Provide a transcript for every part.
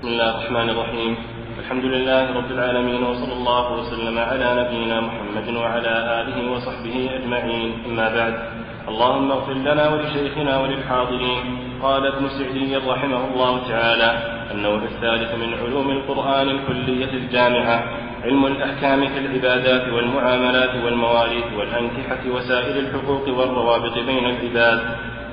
بسم الله الرحمن الرحيم. الحمد لله رب العالمين وصلى الله وسلم على نبينا محمد وعلى آله وصحبه أجمعين. أما بعد اللهم اغفر لنا ولشيخنا وللحاضرين. قال ابن سعدي رحمه الله تعالى النوع الثالث من علوم القرآن الكلية الجامعة علم الأحكام في العبادات والمعاملات والمواريث والأنكحة وسائر الحقوق والروابط بين العباد.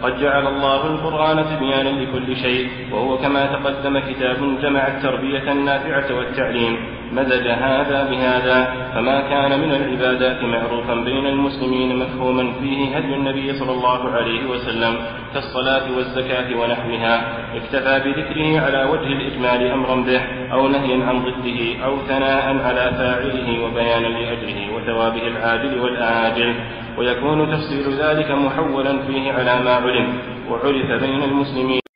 قد جعل الله القرآن تبيانا لكل شيء وهو كما تقدم كتاب جمع التربية النافعة والتعليم. مزج هذا بهذا فما كان من العبادات معروفا بين المسلمين مفهوما فيه هدي النبي صلى الله عليه وسلم كالصلاة والزكاة ونحوها. اكتفى بذكره على وجه الإجمال أمرا به أو نهيا عن ضده أو ثناء على فاعله وبيانا لأجره وثوابه العاجل والآجل. ويكون تفصيل ذلك محولا فيه على ما علم وعرف بين المسلمين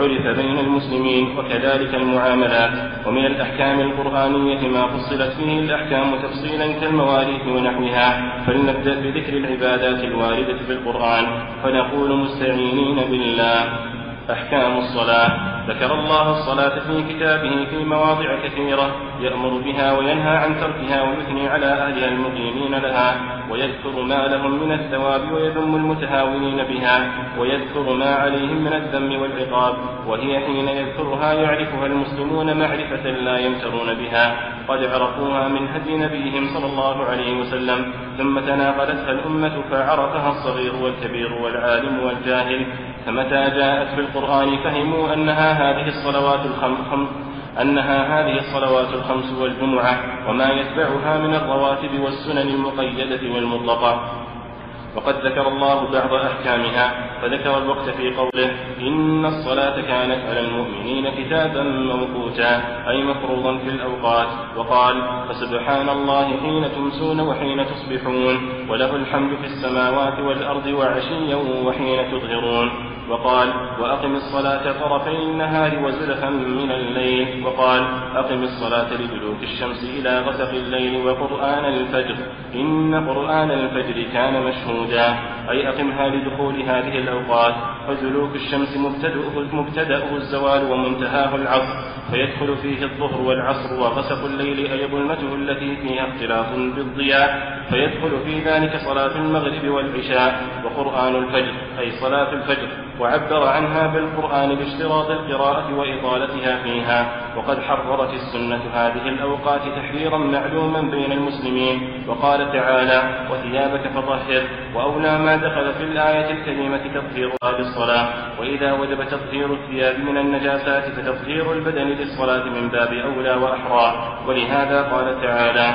وعرف بين المسلمين وكذلك المعاملات ومن الأحكام القرآنية ما فصلت فيه الأحكام تفصيلا كالمواريث ونحوها. فلنبدأ بذكر العبادات الواردة في القرآن. فنقول مستعينين بالله. أحكام الصلاة. ذكر الله الصلاة في كتابه في مواضع كثيرة. يأمر بها وينهى عن تركها ويثني على أهلها المقيمين لها ويذكر ما لهم من الثواب ويذم المتهاونين بها ويذكر ما عليهم من الذم والعقاب وهي حين يذكرها يعرفها المسلمون معرفة لا يمترون بها. قد عرفوها من هدي نبيهم صلى الله عليه وسلم ثم تناقلتها الأمة فعرفها الصغير والكبير والعالم والجاهل فمتى جاءت في القرآن فهموا أنها هذه الصلوات الخمس أنها هذه الصلوات الخمس والجمعة وما يتبعها من الرواتب والسنن المقيدة والمطلقة. وقد ذكر الله بعض أحكامها فذكر الوقت في قوله إن الصلاة كانت على المؤمنين كتابا موقوتا أي مفروضا في الأوقات. وقال فسبحان الله حين تمسون وحين تصبحون وله الحمد في السماوات والأرض وعشيا وحين تظهرون. وقال وأقم الصلاة طرفي النهار وزلفا من الليل. وقال أقم الصلاة لدلوك الشمس إلى غسق الليل وقرآن الفجر. إن قرآن الفجر كان مشهودا. أي أقمها لدخول هذه الأوقات. فدلوك الشمس مبتدأه, مبتدأه الزوال ومنتهاه العصر. فيدخل فيه الظهر والعصر وغسق الليل أي ظلمته التي فيها اختلاف بالضياء. فيدخل في ذلك صلاة المغرب والعشاء وقرآن الفجر أي صلاة الفجر. وعبر عنها بالقرآن باشتراط القراءة وإطالتها فيها. وقد حررت السنة هذه الأوقات تحريرا معلوما بين المسلمين وقال تعالى وثيابك فطهر وأولى ما دخل في الآية الكريمة تطهيرها بالصلاة وإذا وجب تطهير الثياب من النجاسات فتطهير البدن للصلاة من باب أولى وأحرى ولهذا قال تعالى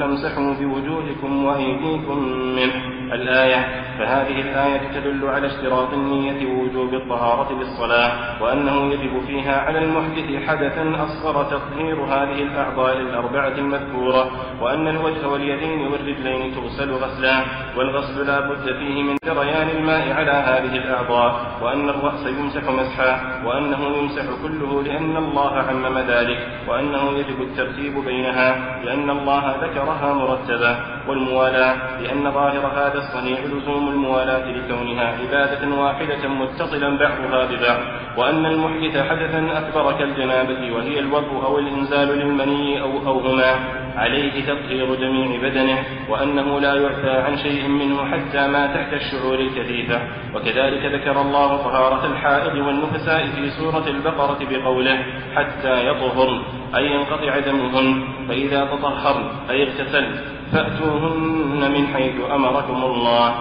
فامسحوا بوجوهكم وأيديكم منه. الآية فهذه الآية تدل على اشتراط النية ووجوب الطهارة للصلاة وأنه يجب فيها على المحدث حدثا أصغر تطهير هذه الأعضاء الأربعة المذكورة وأن الوجه واليدين والرجلين تغسل غسلا والغسل لا بد فيه من جريان الماء على هذه الأعضاء وأن الرأس يمسح مسحا وأنه يمسح كله لأن الله عمم ذلك وأنه يجب الترتيب بينها لأن الله ذكرها مرتبة. والموالاة لأن ظاهر هذا الصنيع لزوم الموالاة لكونها عبادة واحدة متصلا بعضها ببعض وأن المحدث حدثا أكبر كالجنابة وهي الوضوء أو الإنزال للمني أو أو هما عليه تطهير جميع بدنه وأنه لا يعفى عن شيء منه حتى ما تحت الشعور الكثيفة. وكذلك ذكر الله طهارة الحائض والنفساء في سورة البقرة بقوله حتى يطهرن أي ينقطع دمهن فإذا تطهرن أي اغتسلن فأتوهن من حيث أمركم الله.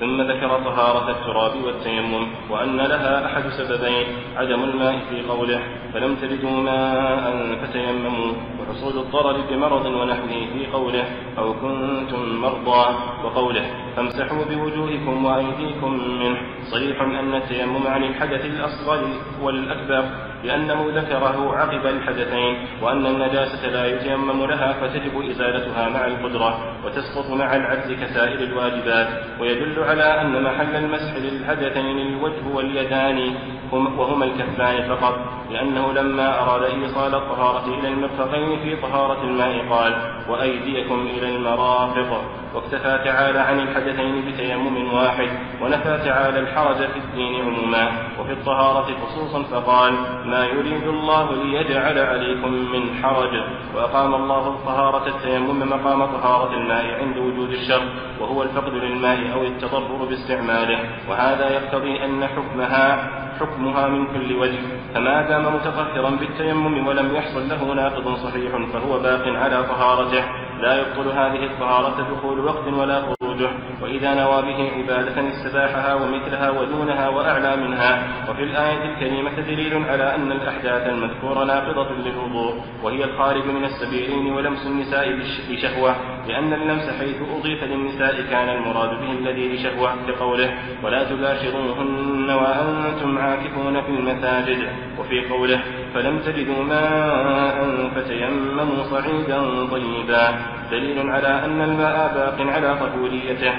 ثم ذكر طهارة التراب والتيمم وأن لها أحد سببين عدم الماء في قوله فلم تجدوا ماء فتيمموا. وحصول الضرر بمرض ونحوه في قوله أو كنتم مرضى وقوله فامسحوا بوجوهكم وأيديكم منه. صريح أن التيمم عن الحدث الأصغر والأكبر لأنه ذكره عقب الحدثين وأن النجاسة لا يتيمم لها فتجب إزالتها مع القدرة وتسقط مع العجز كسائر الواجبات ويدل على أن محل المسح للحدثين الوجه واليدان وهما الكفان فقط لأنه لما أراد إيصال الطهارة إلى المرفقين في طهارة الماء قال وأيديكم إلى المرافق. واكتفى تعالى عن الحدثين بتيمم واحد ونفى تعالى الحرج في الدين عموما. وفي الطهارة خصوصا فقال ما يريد الله ليجعل عليكم من حرج. وأقام الله طهارة التيمم مقام طهارة الماء عند وجود الشر وهو الفقد للماء أو التضرر باستعماله. وهذا يقتضي أن حكمها حكمها من كل وجه. فما دام متطهرا بالتيمم ولم يحصل له ناقض صحيح فهو باق على طهارته. لا يبطل هذه الطهارة دخول وقت ولا خروجه وإذا نوى به عبادة استباحها ومثلها ودونها وأعلى منها. وفي الآية الكريمة دليل على أن الأحداث المذكورة ناقضة للوضوء وهي الخارج من السبيلين ولمس النساء بشهوة لأن اللمس حيث أضيف للنساء كان المراد به الذي لشهوة كقوله ولا تباشروهن وأنتم عاكفون في المساجد وفي قوله فلم تجدوا ماء فتيمموا صعيدا طيبا. دليل على أن الماء باق على طهوريته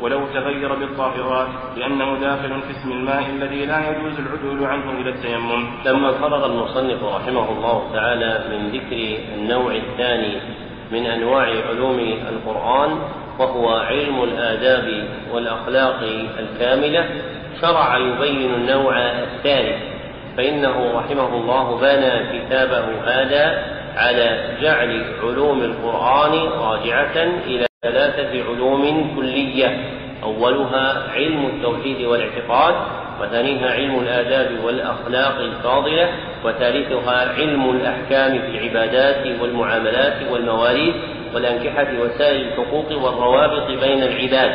ولو تغير بالطاهرات لأنه داخل في اسم الماء الذي لا يجوز العدول عنه إلى التيمم. لما فرغ المصنف رحمه الله تعالى من ذكر النوع الثاني من أنواع علوم القرآن وهو علم الآداب والأخلاق الكاملة شرع يبين النوع الثالث فإنه رحمه الله بنى كتابه هذا على جعل علوم القرآن راجعة إلى ثلاثة علوم كلية. أولها علم التوحيد والاعتقاد وثانيها علم الآداب والأخلاق الفاضلة وثالثها علم الأحكام في العبادات والمعاملات والمواريث والأنكحة وسائر الحقوق والروابط بين العباد.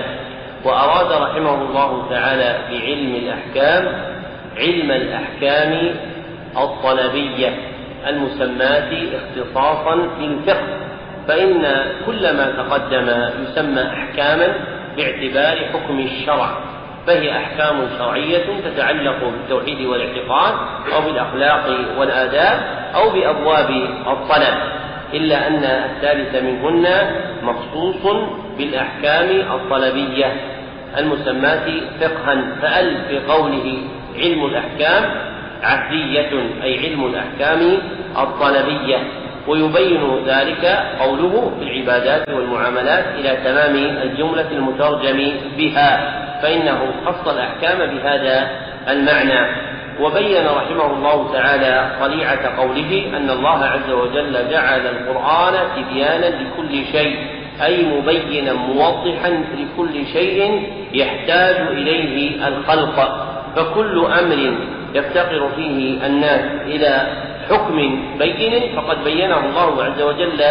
وأراد رحمه الله تعالى بعلم الأحكام علم الأحكام الطلبية المسماة اختصاصا في الفقه فإن كل ما تقدم يسمى أحكاما باعتبار حكم الشرع فهي أحكام شرعية تتعلق بالتوحيد والاعتقاد أو بالأخلاق والآداب أو بأبواب الطلب إلا أن الثالث منهن مخصوص بالأحكام الطلبية المسماة فقها فأل في قوله علم الأحكام عهدية أي علم الأحكام الطلبية. ويبين ذلك قوله في العبادات والمعاملات إلى تمام الجملة المترجم بها فإنه خص الأحكام بهذا المعنى. وبين رحمه الله تعالى طليعة قوله أن الله عز وجل جعل القرآن تبيانا لكل شيء أي مبينا موضحا لكل شيء يحتاج إليه الخلق. فكل أمر يفتقر فيه الناس إلى حكم بين فقد بينه الله عز وجل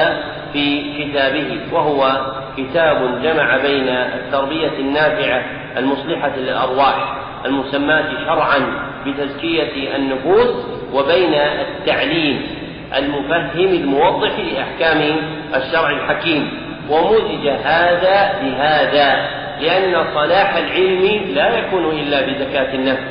في كتابه وهو كتاب جمع بين التربية النافعة المصلحة للأرواح المسماة شرعا بتزكية النفوس وبين التعليم المفهم الموضح لأحكام الشرع الحكيم. ومزج هذا بهذا. لأن صلاح العلم لا يكون إلا بزكاة النفس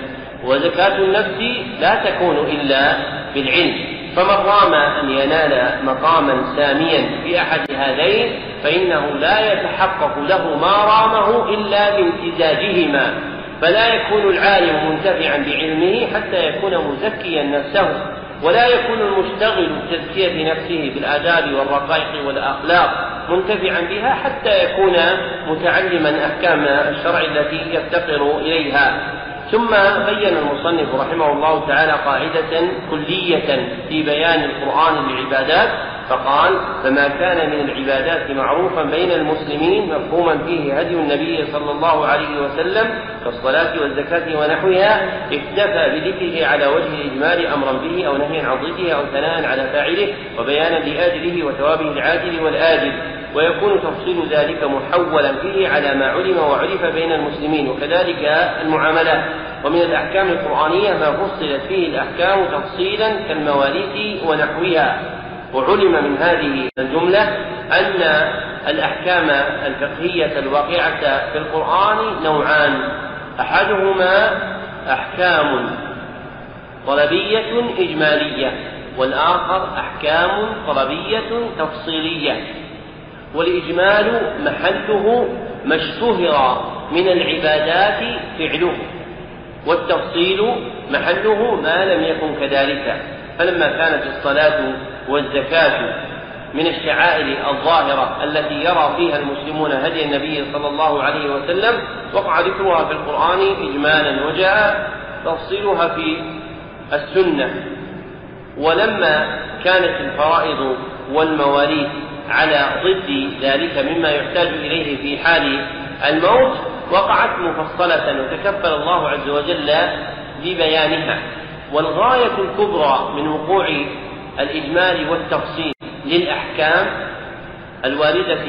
وزكاة النفس لا تكون إلا بالعلم. فمن رام أن ينال مقاما ساميا في أحد هذين فإنه لا يتحقق له ما رامه إلا بامتزاجهما فلا يكون العالم منتفعا بعلمه حتى يكون مزكيا نفسه. ولا يكون المشتغل بتزكية نفسه بالآداب والرقائق والأخلاق منتفعا بها حتى يكون متعلما أحكام الشرع التي يفتقر إليها. ثم بين المصنف رحمه الله تعالى قاعدة كلية في بيان القرآن للعبادات فقال فما كان من العبادات معروفا بين المسلمين مفهوما فيه هدي النبي صلى الله عليه وسلم كالصلاة والزكاة ونحوها اكتفى بذكره على وجه الإجمال أمرا به أو نهيا عن ضده أو ثناء على فاعله وبيانا لآجله وثوابه العاجل والآجل. ويكون تفصيل ذلك محولا فيه على ما علم وعرف بين المسلمين وكذلك المعاملات. ومن الأحكام القرآنية ما فصلت فيه الأحكام تفصيلا كالمواريث ونحوها. وعلم من هذه الجملة أن الأحكام الفقهية الواقعة في القرآن نوعان. أحدهما أحكام طلبية إجمالية والآخر أحكام طلبية تفصيلية. والإجمال محله ما اشتهر من العبادات فعله والتفصيل محله ما لم يكن كذلك. فلما كانت الصلاة والزكاة من الشعائر الظاهرة التي يرى فيها المسلمون هدي النبي صلى الله عليه وسلم وقع ذكرها في القرآن إجمالا وجاء تفصيلها في السنة. ولما كانت الفرائض والمواريث على ضد ذلك مما يحتاج إليه في حال الموت وقعت مفصلة وتكفل الله عز وجل ببيانها. والغاية الكبرى من وقوع الإجمال والتفصيل للأحكام الواردة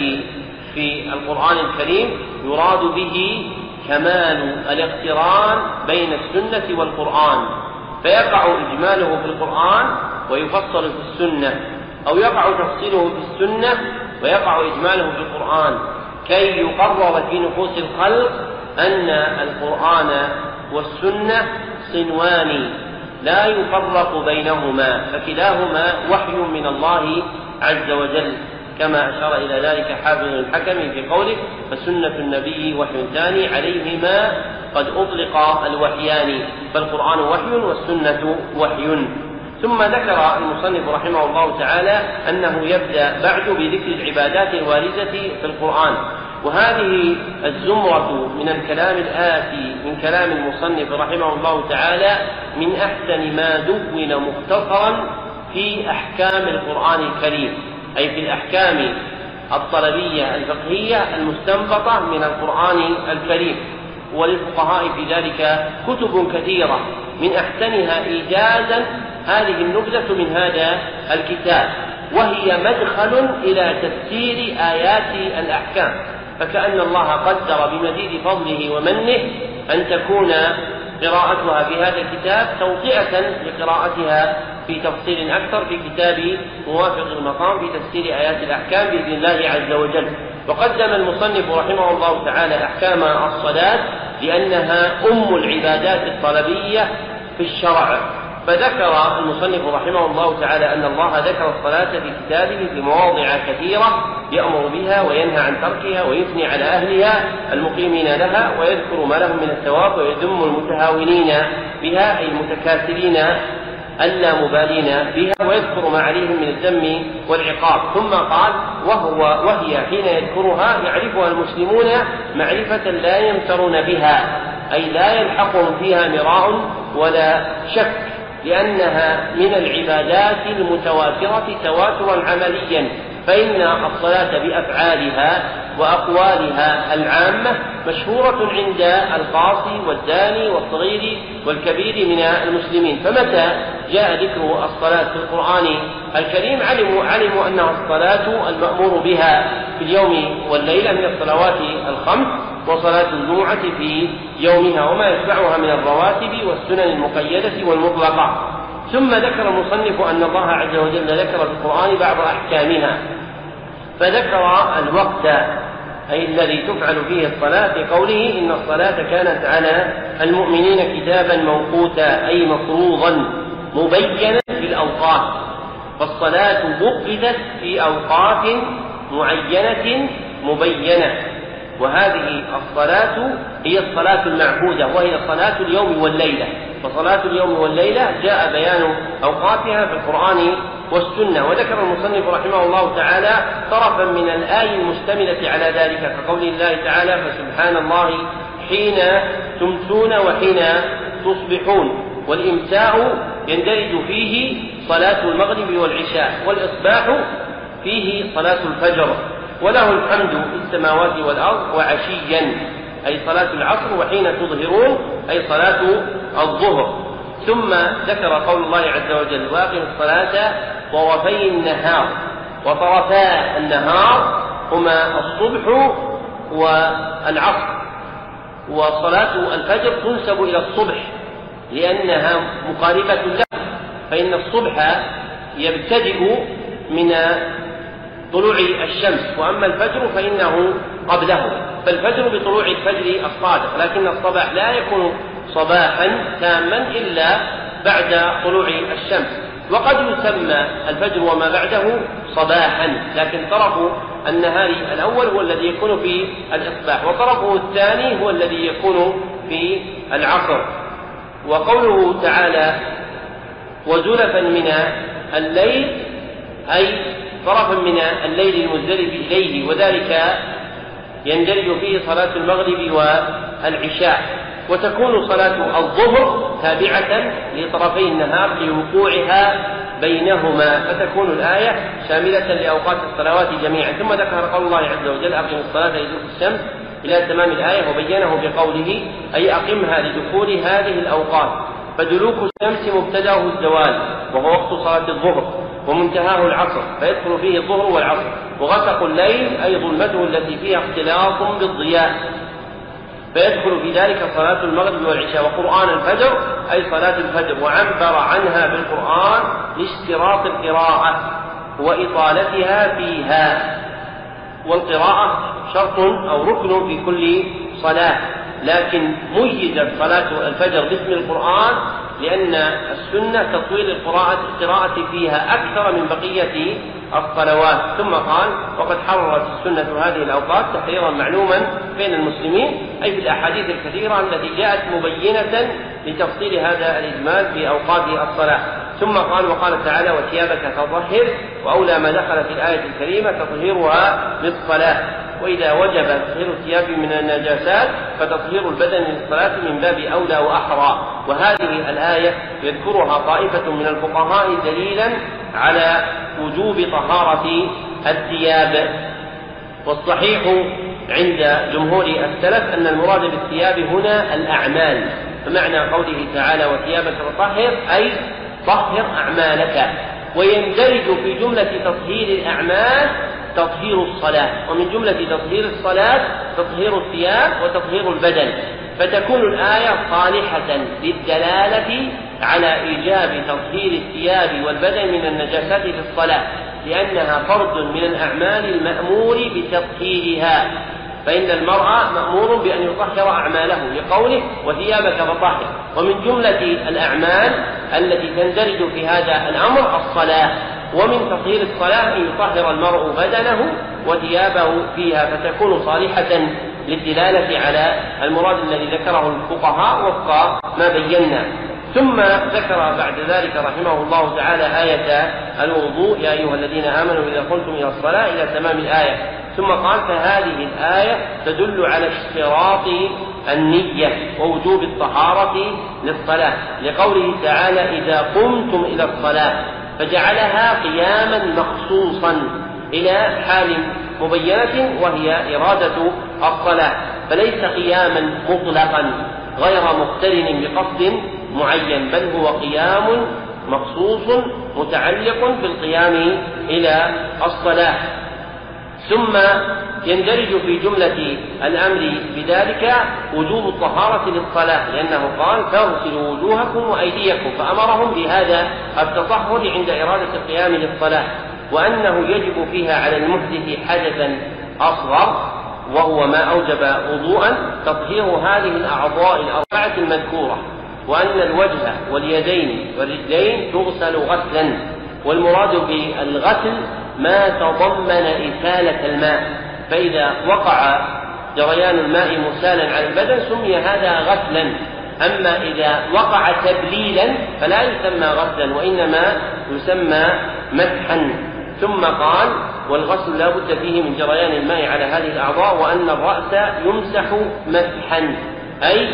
في القرآن الكريم يراد به كمال الاقتران بين السنة والقرآن. فيقع إجماله في القرآن ويفصل في السنة أو يقع تفصيله في السنة ويقع إجماله في القرآن. كي يقرر في نفوس الخلق أن القرآن والسنة صنوان. لا يفرق بينهما فكلاهما وحي من الله عز وجل. كما أشار إلى ذلك حافظ الحكم في قوله فسنة النبي وحي ثاني عليهما قد أطلق الوحيان. فالقرآن وحي والسنة وحي. ثم ذكر المصنف رحمه الله تعالى أنه يبدأ بعد بذكر العبادات الواردة في القرآن. وهذه الزمرة من الكلام الآتي من كلام المصنف رحمه الله تعالى من أحسن ما دون مختصرا في أحكام القرآن الكريم أي في الأحكام الطلبية الفقهية المستنبطة من القرآن الكريم. وللفقهاء في ذلك كتب كثيرة. من أحسنها إيجازا هذه النبذة من هذا الكتاب وهي مدخل إلى تفسير آيات الأحكام. فكأن الله قدر بمزيد فضله ومنه أن تكون قراءتها في هذا الكتاب توطئة لقراءتها في تفصيل أكثر في كتاب موافق المقام في تفسير آيات الأحكام بإذن الله عز وجل. وقدم المصنف رحمه الله تعالى أحكام الصلاة لأنها أم العبادات الطلبية في الشرع. فذكر المصنف رحمه الله تعالى أن الله ذكر الصلاة في كتابه في مواضع كثيرة يأمر بها وينهى عن تركها ويثني على أهلها المقيمين لها ويذكر ما لهم من الثواب ويذم المتهاونين بها أي المتكاسلين اللامبالين بها ويذكر ما عليهم من الذم والعقاب. ثم قال وهو وهي حين يذكرها يعرفها المسلمون معرفة لا يمترون بها أي لا يلحقهم فيها مراء ولا شك. لأنها من العبادات المتواترة تواترا عمليا فإن الصلاة بأفعالها وأقوالها العامة مشهورة عند القاصي والداني والصغير والكبير من المسلمين. فمتى جاء ذكر الصلاة في القرآن الكريم؟ علموا علموا أنها الصلاة المأمور بها في اليوم والليلة من الصلوات الخمس. وصلاة الجمعة في يومها وما يتبعها من الرواتب والسنن المقيدة والمطلقة. ثم ذكر المصنف أن الله عز وجل ذكر في القرآن بعض أحكامها فذكر الوقت أي الذي تفعل فيه الصلاة في قوله إن الصلاة كانت على المؤمنين كتابا موقوتا أي مفروضا مبينا في الأوقات. فالصلاة وقدت في أوقات معينة مبينة. وهذه الصلاة هي الصلاة المعبودة وهي صلاة اليوم والليلة. فصلاة اليوم والليلة جاء بيان أوقاتها في القرآن والسنة. وذكر المصنف رحمه الله تعالى طرفا من الآية المشتملة على ذلك كقول الله تعالى فسبحان الله حين تمسون وحين تصبحون والإمساء يندرج فيه صلاة المغرب والعشاء والإصباح فيه صلاة الفجر. وله الحمد في السماوات والأرض وعشيا أي صلاة العصر وحين تظهرون أي صلاة الظهر. ثم ذكر قول الله عز وجل واقم الصلاة طرفي النهار. وطرفا النهار هما الصبح والعصر. وصلاة الفجر تنسب إلى الصبح لأنها مقاربة له فإن الصبح يبتدئ من طلوع الشمس وأما الفجر فإنه قبله. فالفجر بطلوع الفجر الصادق لكن الصباح لا يكون صباحا تاما إلا بعد طلوع الشمس. وقد يسمى الفجر وما بعده صباحا لكن طرف النهار الأول هو الذي يكون في الإصباح وطرفه الثاني هو الذي يكون في العصر. وقوله تعالى وزلفا من الليل أي طرفا من الليل المزدلف إليه وذلك يندرج فيه صلاة المغرب والعشاء. وتكون صلاة الظهر تابعة لطرفي النهار لوقوعها بينهما. فتكون الآية شاملة لأوقات الصلوات جميعا. ثم ذكر قول الله عز وجل أقم الصلاة لدخول الشمس إلى تمام الآية وبينه بقوله أي أقمها لدخول هذه الأوقات. فدلوك الشمس مبتدأه الزوال وهو وقت صلاة الظهر. ومنتهاه العصر فيدخل فيه الظهر والعصر. وغسق الليل أي ظلمته التي فيها اختلاط بالضياء. فيدخل في ذلك صلاة المغرب والعشاء وقرآن الفجر أي صلاة الفجر. وعبر عنها بالقرآن لاشتراط القراءة وإطالتها فيها. والقراءة شرط أو ركن في كل صلاة. لكن ميزت صلاة الفجر باسم القرآن لأن السنة تطويل القراءة القراءة فيها أكثر من بقية الصلوات. ثم قال وقد حررت السنة هذه الأوقات تحريرا معلوما بين المسلمين أي في الأحاديث الكثيرة التي جاءت مبينة لتفصيل هذا الإجمال في أوقات الصلاة. ثم قال وقال تعالى وثيابك فطهر وأولى ما دخل في الآية الكريمة تطهيرها للصلاة. وإذا وجب تطهير الثياب من النجاسات فتطهير البدن للصلاة من باب أولى وأحرى. وهذه الآية يذكرها طائفة من الفقهاء دليلا على وجوب طهارة الثياب. والصحيح عند جمهور السلف أن المراد بالثياب هنا الأعمال. فمعنى قوله تعالى وثيابك فطهر أي طهر أعمالك. ويندرج في جملة تطهير الأعمال تطهير الصلاة. ومن جملة تطهير الصلاة تطهير الثياب وتطهير البدن. فتكون الآية صالحة للدلالة على إيجاب تطهير الثياب والبدن من النجاسات في الصلاة لأنها فرد من الأعمال المأمور بتطهيرها. فإن المرء مأمور بأن يطهر أعماله لقوله وثيابك فطهر. ومن جملة الأعمال التي تندرج في هذا الأمر الصلاة. ومن تطهير الصلاة أن يطهر المرء بدنه وثيابه فيها فتكون صالحة للدلالة على المراد الذي ذكره الفقهاء وفق ما بينا. ثم ذكر بعد ذلك رحمه الله تعالى آية الوضوء. يا أيها الذين آمنوا إذا قمتم إلى الصلاة إلى تمام الآية. ثم قال فهذه الآية تدل على اشتراط النية ووجوب الطهارة للصلاة لقوله تعالى إذا قمتم إلى الصلاة. فجعلها قياما مخصوصا إلى حال مبينة وهي إرادة الصلاة فليس قياما مطلقا غير مقترن بقصد معين بل هو قيام مخصوص متعلق بالقيام إلى الصلاة. ثم يندرج في جملة الأمر بذلك وجوب الطهارة للصلاة لأنه قال فاغسلوا وجوهكم وأيديكم فأمرهم بهذا التطهر عند إرادة القيام للصلاة وأنه يجب فيها على المحدث حدثا أصغر وهو ما أوجب وضوءا تطهير هذه الأعضاء الأربعة المذكورة وأن الوجه واليدين والرجلين تغسل غسلا والمراد بالغسل ما تضمن إسالة الماء. فإذا وقع جريان الماء مسالا على البدن سمي هذا غسلا. أما إذا وقع تبليلا فلا يسمى غسلا وإنما يسمى مسحا ثم قال والغسل لا بد فيه من جريان الماء على هذه الأعضاء وأن الرأس يمسح مسحا أي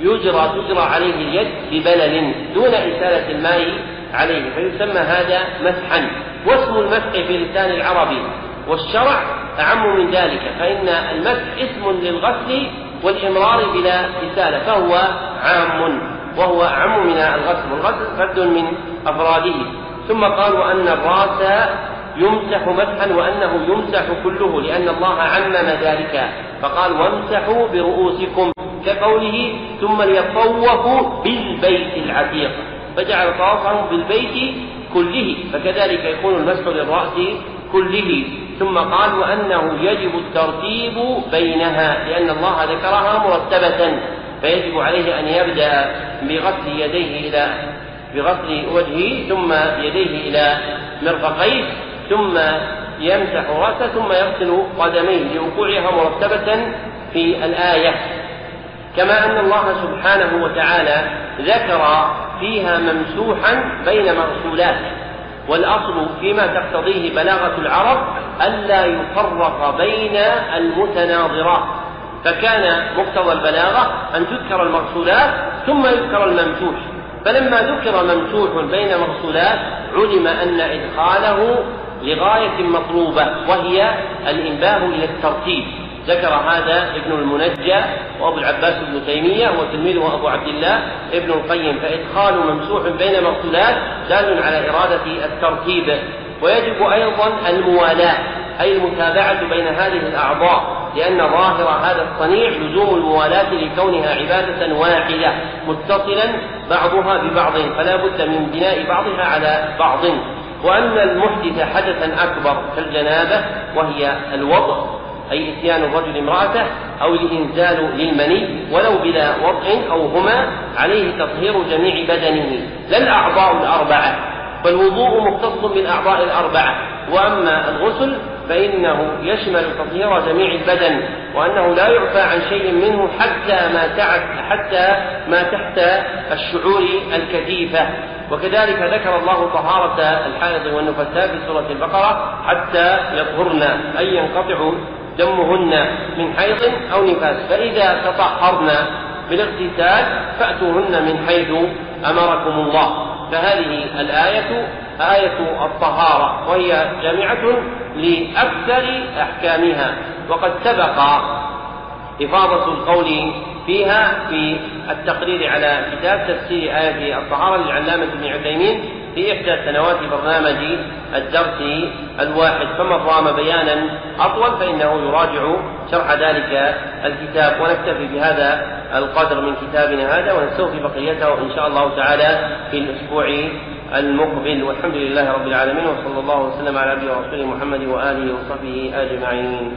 يجرى تجرى عليه اليد ببلل دون إسالة الماء عليه فيسمى هذا مسحا واسم المسح في لسان العربي والشرع أعم من ذلك فإن المسح اسم للغسل والإمرار بلا إسالة فهو عام وهو أعم من الغسل والغسل فرد من أفراده. ثم قال وأن الرأس يمسح مسحا وأنه يمسح كله لأن الله عمم ذلك. فقال وامسحوا برؤوسكم كقوله ثم ليطوفوا بالبيت العتيق. فجعل طوافهم بالبيت كله فكذلك يكون المسح للرأس كله. ثم قال وأنه يجب الترتيب بينها لأن الله ذكرها مرتبة فيجب عليه أن يبدأ بغسل يديه إلى بغسل وجهه ثم يديه إلى مرفقيه ثم يمسح رأسه ثم يغسل قدميه لوقوعها مرتبة في الآية. كما أن الله سبحانه وتعالى ذكر فيها ممسوحا بين مغسولات. والأصل فيما تقتضيه بلاغة العرب ألا يفرق بين المتناظرات. فكان مقتضى البلاغة أن تذكر المغسولات ثم يذكر الممسوح. فلما ذكر ممسوح بين مغسولات علم أن إدخاله لغاية مطلوبة وهي الإنباه إلى الترتيب. ذكر هذا ابن المنجى وابو العباس ابن تيمية وتلميذه ابو عبد الله ابن القيم فإدخال ممسوح بين مقتولات دال على إرادة الترتيب. ويجب أيضا الموالاة أي المتابعة بين هذه الأعضاء لأن ظاهر هذا الصنيع لزوم الموالاة لكونها عبادة واحدة متصلا بعضها ببعض فلا بد من بناء بعضها على بعض. وأن المحدث حدثا أكبر كالجنابة وهي الوضع. أي إتيان الرجل امرأته أو الإنزال للمني ولو بلا وضع أو هما عليه تطهير جميع بدنه. لا الأعضاء الأربعة فالوضوء مختص بالأعضاء الأربعة. وأما الغسل فإنه يشمل تطهير جميع البدن وأنه لا يعفى عن شيء منه حتى ما تحت حتى ما تحت الشعور الكثيفة. وكذلك ذكر الله طهارة الحائض والنفساء في سورة البقرة حتى يطهرن أي ينقطع دمهن من حيض أو نفاس. فإذا تطهرن بالاغتسال فأتوهن من حيث أمركم الله. فهذه الآية آية الطهارة وهي جامعة لأكثر أحكامها. وقد سبق إفاضة القول فيها في التقرير على كتاب تفسير آية الطهارة للعلامة ابن عثيمين. في إحدى سنوات برنامج الدرس الواحد فمن رام بيانا أطول فإنه يراجع شرح ذلك الكتاب. ونكتفي بهذا القدر من كتابنا هذا ونستوفي بقيته إن شاء الله تعالى في الأسبوع المقبل. والحمد لله رب العالمين وصلى الله وسلم على عبده ورسوله محمد وآله وصحبه أجمعين.